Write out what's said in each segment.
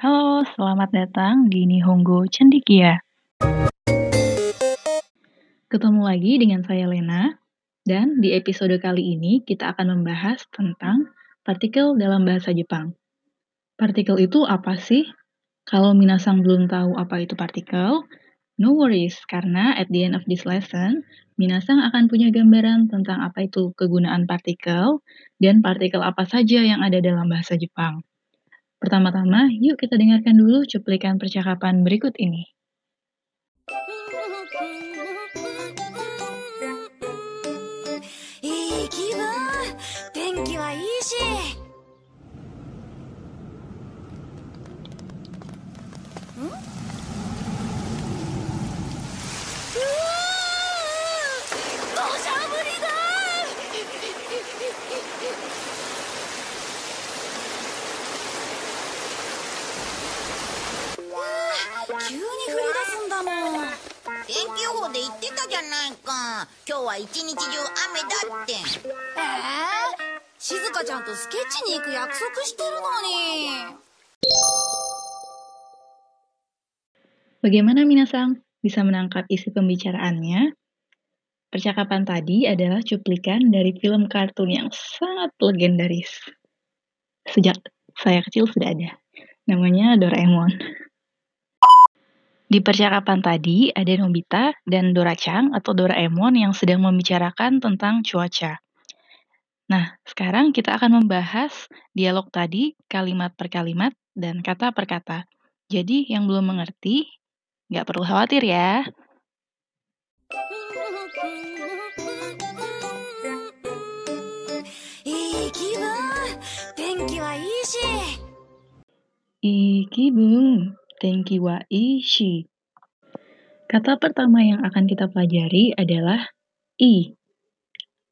Halo, selamat datang di Nihongo Cendikia. Ketemu lagi dengan saya Lena, dan di episode kali ini kita akan membahas tentang partikel dalam bahasa Jepang. Partikel itu apa sih? Kalau Minasang belum tahu apa itu partikel, no worries, karena at the end of this lesson, Minasang akan punya gambaran tentang apa itu kegunaan partikel dan partikel apa saja yang ada dalam bahasa Jepang. Pertama-tama, yuk kita dengarkan dulu cuplikan percakapan berikut ini. いい気分天気はいいし じゃないか今日は一日中雨だってええ静香ちゃんとスケッチに行く約束してるのに Bagaimana Minasang? Bisa menangkap isi pembicaraannya? Percakapan tadi adalah cuplikan dari film kartun yang sangat legendaris. Sejak saya kecil sudah ada. Namanya Doraemon. Di percakapan tadi ada Nobita dan Dora-chan atau Doraemon yang sedang membicarakan tentang cuaca. Nah, sekarang kita akan membahas dialog tadi kalimat per kalimat dan kata per kata. Jadi yang belum mengerti, nggak perlu khawatir ya. い Tenki wa ishi. Kata pertama yang akan kita pelajari adalah i,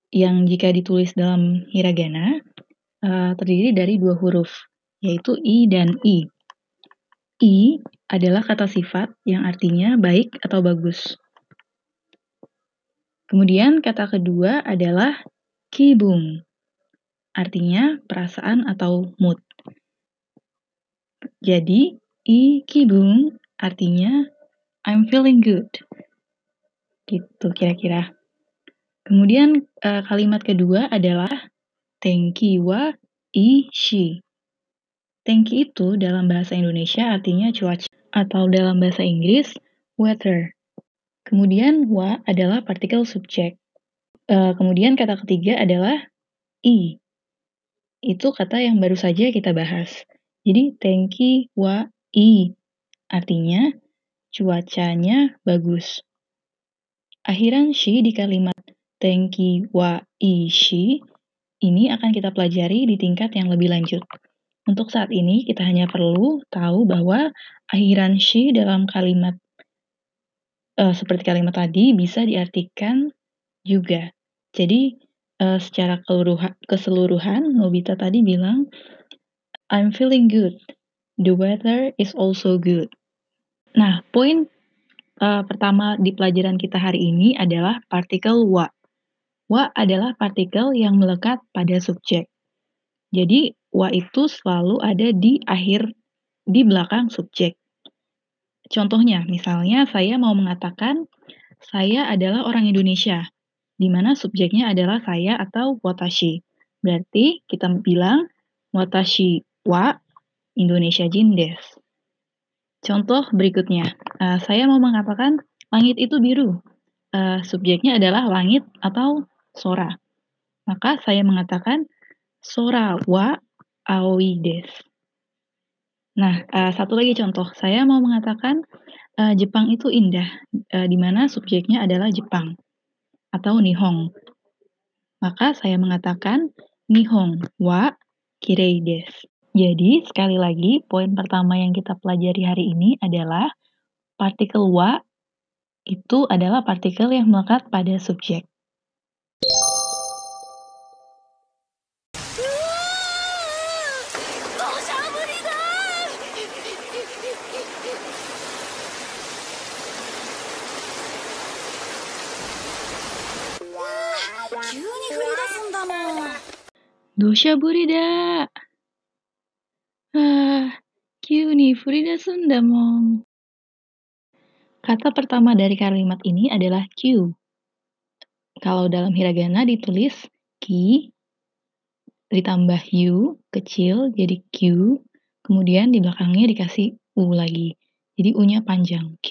yang jika ditulis dalam hiragana uh, terdiri dari dua huruf, yaitu i dan i. I adalah kata sifat yang artinya baik atau bagus. Kemudian kata kedua adalah kibung, artinya perasaan atau mood. Jadi, i kibung artinya I'm feeling good. Gitu kira-kira. Kemudian eh, kalimat kedua adalah tenki wa ishi. Tenki itu dalam bahasa Indonesia artinya cuaca atau dalam bahasa Inggris weather. Kemudian wa adalah partikel subjek. Eh, kemudian kata ketiga adalah i. Itu kata yang baru saja kita bahas. Jadi tenki wa i artinya cuacanya bagus. Akhiran shi di kalimat tenki wa ishi ini akan kita pelajari di tingkat yang lebih lanjut. Untuk saat ini kita hanya perlu tahu bahwa akhiran shi dalam kalimat eh, seperti kalimat tadi bisa diartikan juga. Jadi eh, secara keseluruhan Nobita tadi bilang I'm feeling good. The weather is also good. Nah, poin uh, pertama di pelajaran kita hari ini adalah partikel wa. Wa adalah partikel yang melekat pada subjek. Jadi, wa itu selalu ada di akhir, di belakang subjek. Contohnya, misalnya saya mau mengatakan, saya adalah orang Indonesia, di mana subjeknya adalah saya atau watashi. Berarti kita bilang, watashi wa Indonesia jin desu. Contoh berikutnya, uh, saya mau mengatakan langit itu biru. Uh, subjeknya adalah langit atau sora. Maka saya mengatakan sora wa aoi desu. Nah, uh, satu lagi contoh, saya mau mengatakan uh, Jepang itu indah, uh, di mana subjeknya adalah Jepang atau Nihong. Maka saya mengatakan Nihong wa kirei desu. Jadi, sekali lagi, poin pertama yang kita pelajari hari ini adalah partikel wa itu adalah partikel yang melekat pada subjek. Dosha burida. Ah, Q ni Furida Sundamong. Kata pertama dari kalimat ini adalah Q. Kalau dalam hiragana ditulis ki ditambah u kecil jadi q, kemudian di belakangnya dikasih u lagi. Jadi u-nya panjang, Q.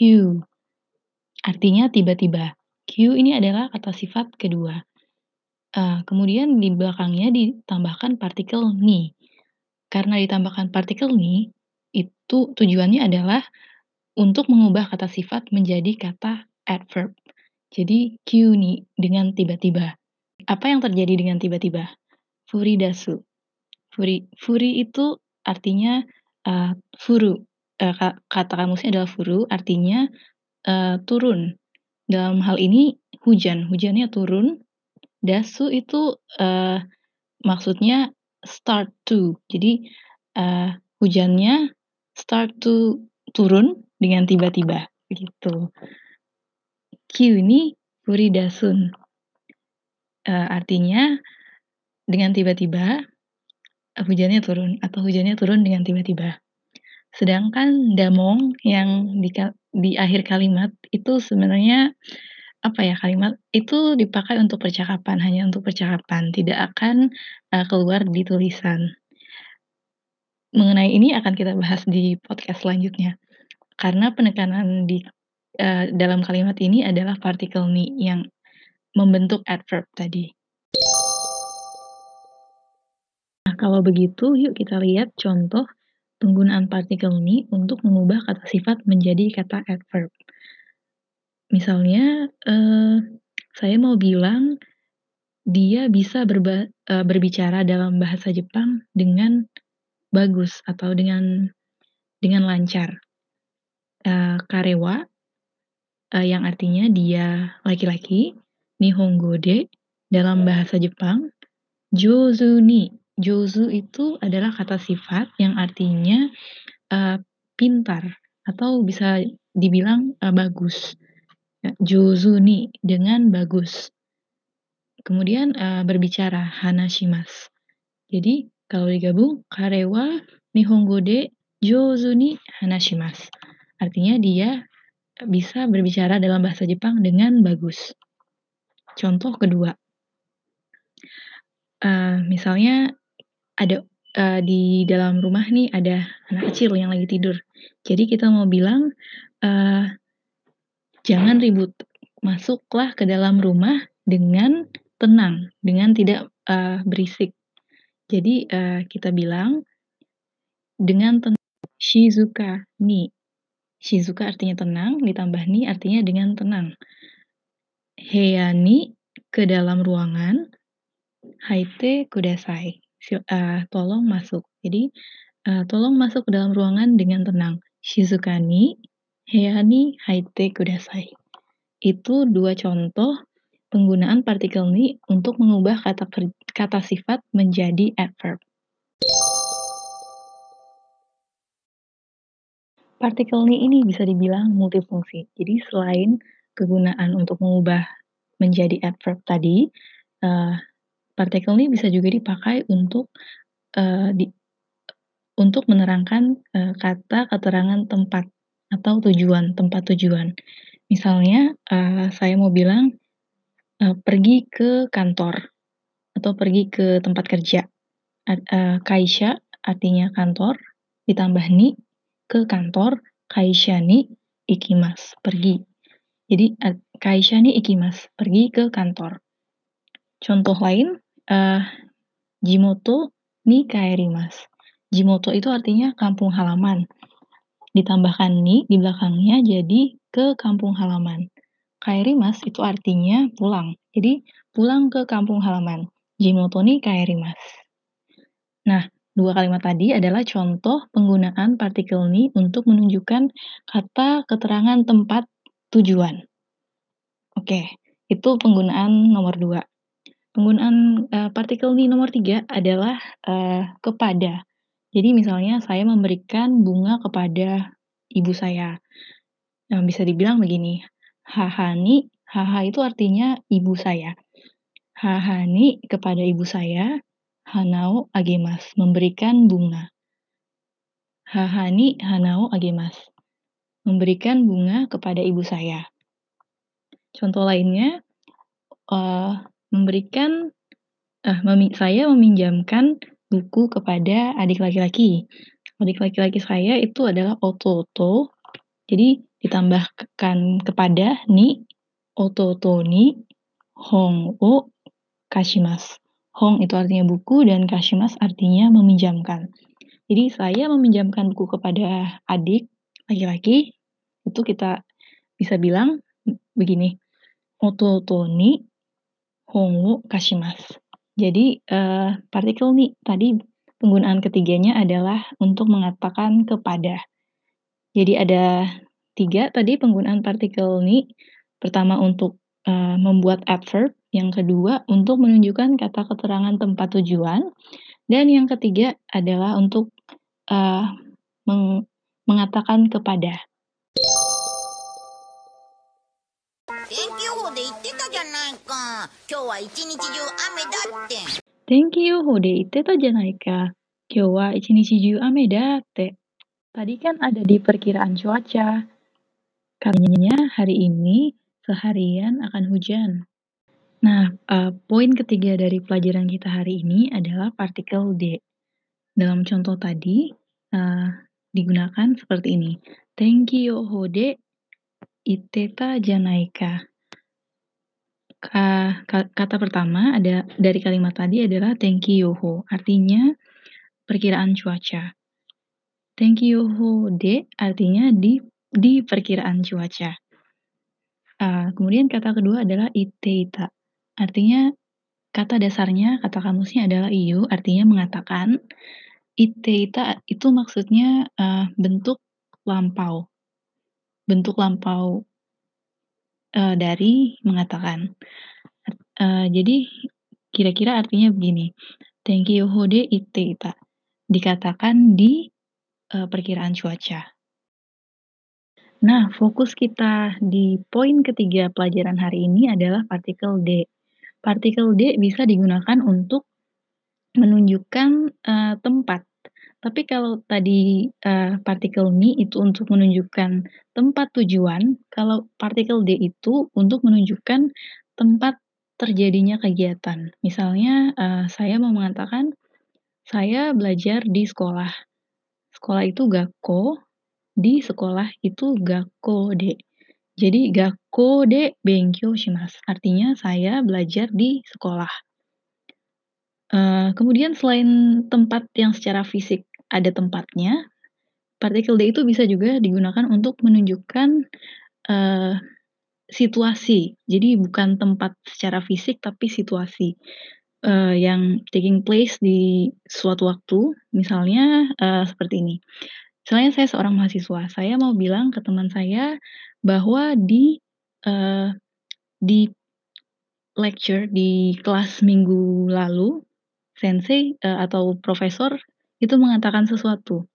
Artinya tiba-tiba. Q ini adalah kata sifat kedua. Uh, kemudian di belakangnya ditambahkan partikel ni. Karena ditambahkan partikel ni, itu tujuannya adalah untuk mengubah kata sifat menjadi kata adverb. Jadi Q ni dengan tiba-tiba. Apa yang terjadi dengan tiba-tiba? Furi dasu. Furi, furi itu artinya uh, furu. Uh, kata kamusnya adalah furu, artinya uh, turun. Dalam hal ini hujan, hujannya turun. Dasu itu uh, maksudnya start to. Jadi uh, hujannya start to turun dengan tiba-tiba gitu. Q ini furi dasun. Uh, artinya dengan tiba-tiba hujannya turun atau hujannya turun dengan tiba-tiba. Sedangkan damong yang di, di akhir kalimat itu sebenarnya apa ya kalimat itu dipakai untuk percakapan hanya untuk percakapan tidak akan uh, keluar di tulisan. Mengenai ini akan kita bahas di podcast selanjutnya karena penekanan di uh, dalam kalimat ini adalah partikel ni yang membentuk adverb tadi. kalau begitu yuk kita lihat contoh penggunaan partikel ini untuk mengubah kata sifat menjadi kata adverb. Misalnya, eh, saya mau bilang dia bisa berba, eh, berbicara dalam bahasa Jepang dengan bagus atau dengan dengan lancar. Eh, karewa eh, yang artinya dia laki-laki, nihongo de dalam bahasa Jepang, jozu ni Jozu itu adalah kata sifat yang artinya uh, pintar atau bisa dibilang uh, bagus. Jozu nih dengan bagus. Kemudian uh, berbicara hanashimas. Jadi kalau digabung karewa nihongo de jozu ni hanashimas. Artinya dia bisa berbicara dalam bahasa Jepang dengan bagus. Contoh kedua, uh, misalnya ada uh, di dalam rumah nih ada anak kecil yang lagi tidur. Jadi kita mau bilang uh, jangan ribut, masuklah ke dalam rumah dengan tenang, dengan tidak uh, berisik. Jadi uh, kita bilang dengan tenang, shizuka ni. Shizuka artinya tenang, ditambah ni artinya dengan tenang. Heya ni ke dalam ruangan, haite kudasai uh, tolong masuk. Jadi, uh, tolong masuk ke dalam ruangan dengan tenang. Shizukani, Heani Haite Kudasai. Itu dua contoh penggunaan partikel ni untuk mengubah kata kata sifat menjadi adverb. Partikel ni ini bisa dibilang multifungsi. Jadi selain kegunaan untuk mengubah menjadi adverb tadi, uh, Partikel ini bisa juga dipakai untuk uh, di, untuk menerangkan uh, kata keterangan tempat atau tujuan, tempat tujuan. Misalnya, uh, saya mau bilang uh, pergi ke kantor atau pergi ke tempat kerja. Uh, kaisha artinya kantor, ditambah ni ke kantor, kaisha ni ikimas, pergi. Jadi uh, kaisha ni ikimas, pergi ke kantor. Contoh lain, uh, Jimoto ni kaerimas. Jimoto itu artinya kampung halaman. Ditambahkan ni di belakangnya jadi ke kampung halaman. Kaerimas itu artinya pulang. Jadi pulang ke kampung halaman. Jimoto ni kaerimas. Nah, dua kalimat tadi adalah contoh penggunaan partikel ni untuk menunjukkan kata keterangan tempat tujuan. Oke, itu penggunaan nomor dua. Penggunaan uh, partikel ni nomor tiga adalah uh, kepada. Jadi misalnya saya memberikan bunga kepada ibu saya. Nah, bisa dibilang begini, hahani, haha itu artinya ibu saya. Hahani kepada ibu saya, hanao agemas, memberikan bunga. Haha ni hanao agemasu. Memberikan bunga kepada ibu saya. Contoh lainnya, uh, memberikan uh, memi saya meminjamkan buku kepada adik laki-laki. Adik laki-laki saya itu adalah ototo. Jadi ditambahkan kepada ni ototo ni hong o kashimasu. Hong itu artinya buku dan kashimas artinya meminjamkan. Jadi saya meminjamkan buku kepada adik laki-laki itu kita bisa bilang begini. Ototo ni hong o kashimasu. Jadi uh, partikel ni tadi penggunaan ketiganya adalah untuk mengatakan kepada. Jadi ada tiga tadi penggunaan partikel ni. Pertama untuk uh, membuat adverb, yang kedua untuk menunjukkan kata keterangan tempat tujuan, dan yang ketiga adalah untuk uh, meng mengatakan kepada. 天気今日は一日中雨だって。天気予報で言ってたじゃないか。今日は一日中雨だって。Tadi kan ada di perkiraan cuaca. Katanya hari ini seharian akan hujan. Nah, uh, poin ketiga dari pelajaran kita hari ini adalah partikel D. Dalam contoh tadi, uh, digunakan seperti ini. Tenki yoho de iteta janaika. Kata pertama ada dari kalimat tadi adalah tenki yoho, artinya perkiraan cuaca. Tenki yoho de artinya di di perkiraan cuaca. Uh, kemudian kata kedua adalah iteita, artinya kata dasarnya, kata kamusnya adalah iyo, artinya mengatakan. Iteita itu maksudnya uh, bentuk lampau, bentuk lampau uh, dari mengatakan. Uh, jadi kira-kira artinya begini. Tenki yohode iteita. Dikatakan di uh, perkiraan cuaca. Nah, fokus kita di poin ketiga pelajaran hari ini adalah partikel D. Partikel D bisa digunakan untuk menunjukkan uh, tempat. Tapi kalau tadi uh, partikel mi itu untuk menunjukkan tempat tujuan, kalau partikel D itu untuk menunjukkan tempat terjadinya kegiatan. Misalnya uh, saya mau mengatakan saya belajar di sekolah. Sekolah itu gakko, di sekolah itu gakko de. Jadi gakko de benkyo shimasu. Artinya saya belajar di sekolah. Uh, kemudian selain tempat yang secara fisik ada tempatnya, partikel D itu bisa juga digunakan untuk menunjukkan uh, situasi. Jadi bukan tempat secara fisik tapi situasi uh, yang taking place di suatu waktu. Misalnya uh, seperti ini. Misalnya saya seorang mahasiswa, saya mau bilang ke teman saya bahwa di uh, di lecture di kelas minggu lalu sensei uh, atau profesor itu mengatakan sesuatu.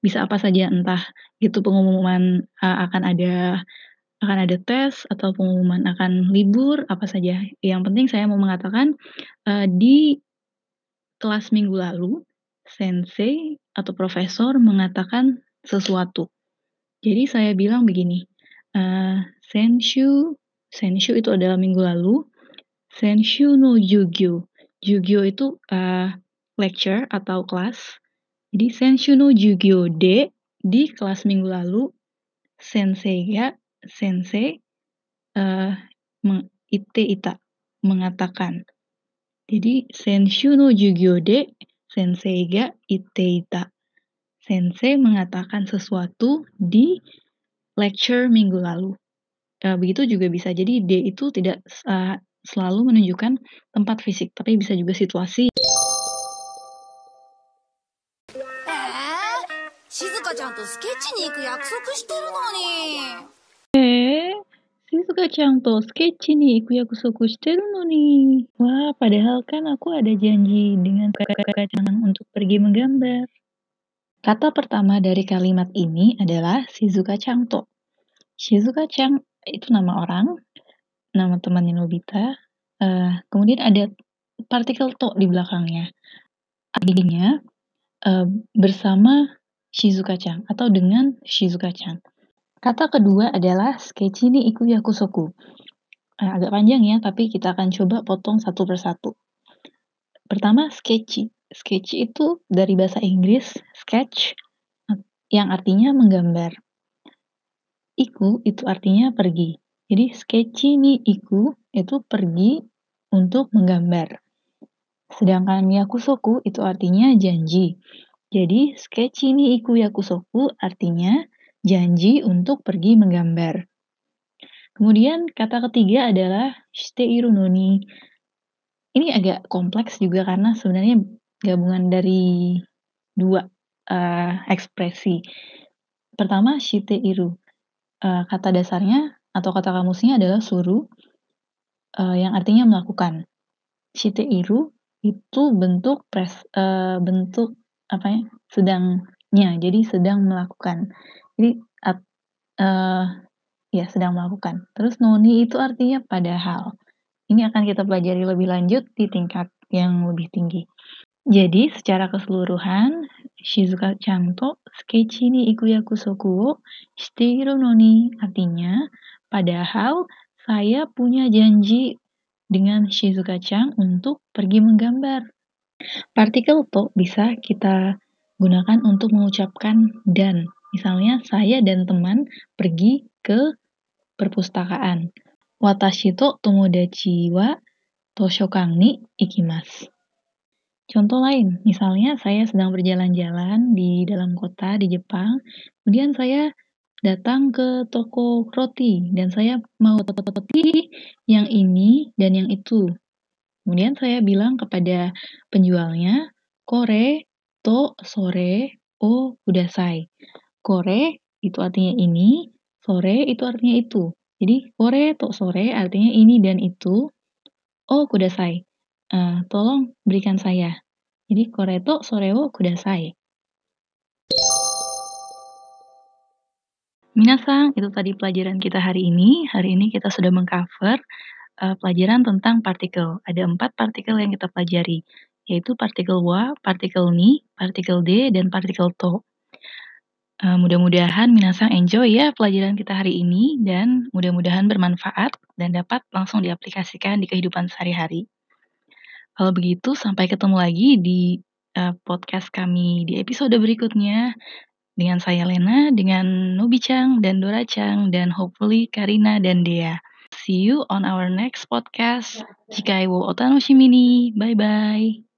Bisa apa saja, entah itu pengumuman uh, akan ada akan ada tes atau pengumuman akan libur, apa saja. Yang penting saya mau mengatakan uh, di kelas minggu lalu sensei atau profesor mengatakan sesuatu. Jadi saya bilang begini, uh, senshu, senshu itu adalah minggu lalu, senshu no jugyo. Jugyo itu uh, lecture atau kelas. Jadi senshu no jugyo de di kelas minggu lalu sensei ya sensei uh, ite ita mengatakan. Jadi senshu no jugyo de sensei ga ite ita. Sensei mengatakan sesuatu di lecture minggu lalu. Uh, begitu juga bisa. Jadi D itu tidak uh, selalu menunjukkan tempat fisik, tapi bisa juga situasi. んとスケッチに行く約束してるのに。えー、静香ちゃんとスケッチに行く約束してるのに. Wah, padahal kan aku ada janji dengan kakak-kakak jangan untuk pergi menggambar. Kata pertama dari kalimat ini adalah Shizuka Changto. Shizuka Chang itu nama orang, nama temannya Nobita. Uh, kemudian ada partikel to di belakangnya. Artinya uh, bersama Shizuka-chan atau dengan Shizuka-chan. Kata kedua adalah sketchy ni iku yakusoku. Nah, agak panjang ya, tapi kita akan coba potong satu persatu. Pertama, sketchy. Sketchy itu dari bahasa Inggris sketch yang artinya menggambar. Iku itu artinya pergi. Jadi sketchy ni iku itu pergi untuk menggambar. Sedangkan yakusoku itu artinya janji. Jadi sketchy ni iku yakusoku artinya janji untuk pergi menggambar. Kemudian kata ketiga adalah shiteiru noni. Ini agak kompleks juga karena sebenarnya gabungan dari dua uh, ekspresi. Pertama shiteiru. Uh, kata dasarnya atau kata kamusnya adalah suruh uh, yang artinya melakukan. Shiteiru itu bentuk pres uh, bentuk apa ya? sedangnya. Jadi sedang melakukan. Jadi uh, ya sedang melakukan. Terus noni itu artinya padahal. Ini akan kita pelajari lebih lanjut di tingkat yang lebih tinggi. Jadi secara keseluruhan Shizuka Chanto Sketchy ni ikuyaku soku shiteiru noni artinya padahal saya punya janji dengan Shizuka-chan untuk pergi menggambar. Partikel to bisa kita gunakan untuk mengucapkan dan Misalnya, saya dan teman pergi ke perpustakaan. Watashi to tomodachi wa toshokan ni ikimasu. Contoh lain, misalnya saya sedang berjalan-jalan di dalam kota di Jepang, kemudian saya datang ke toko roti dan saya mau roti yang ini dan yang itu. Kemudian saya bilang kepada penjualnya, kore to sore o kudasai. Kore itu artinya ini, sore itu artinya itu. Jadi kore to sore artinya ini dan itu. Oh kudasai. Uh, tolong berikan saya. Jadi kore to sore wo kudasai. Minasang, itu tadi pelajaran kita hari ini. Hari ini kita sudah mengcover uh, pelajaran tentang partikel. Ada empat partikel yang kita pelajari, yaitu partikel wa, partikel ni, partikel d, dan partikel to. Uh, mudah-mudahan Minasang enjoy ya pelajaran kita hari ini dan mudah-mudahan bermanfaat dan dapat langsung diaplikasikan di kehidupan sehari-hari. Kalau begitu, sampai ketemu lagi di uh, podcast kami di episode berikutnya dengan saya Lena, dengan Nobi Chang dan Dora Chang dan hopefully Karina dan Dea. See you on our next podcast. Jika wo otanoshimi Bye bye.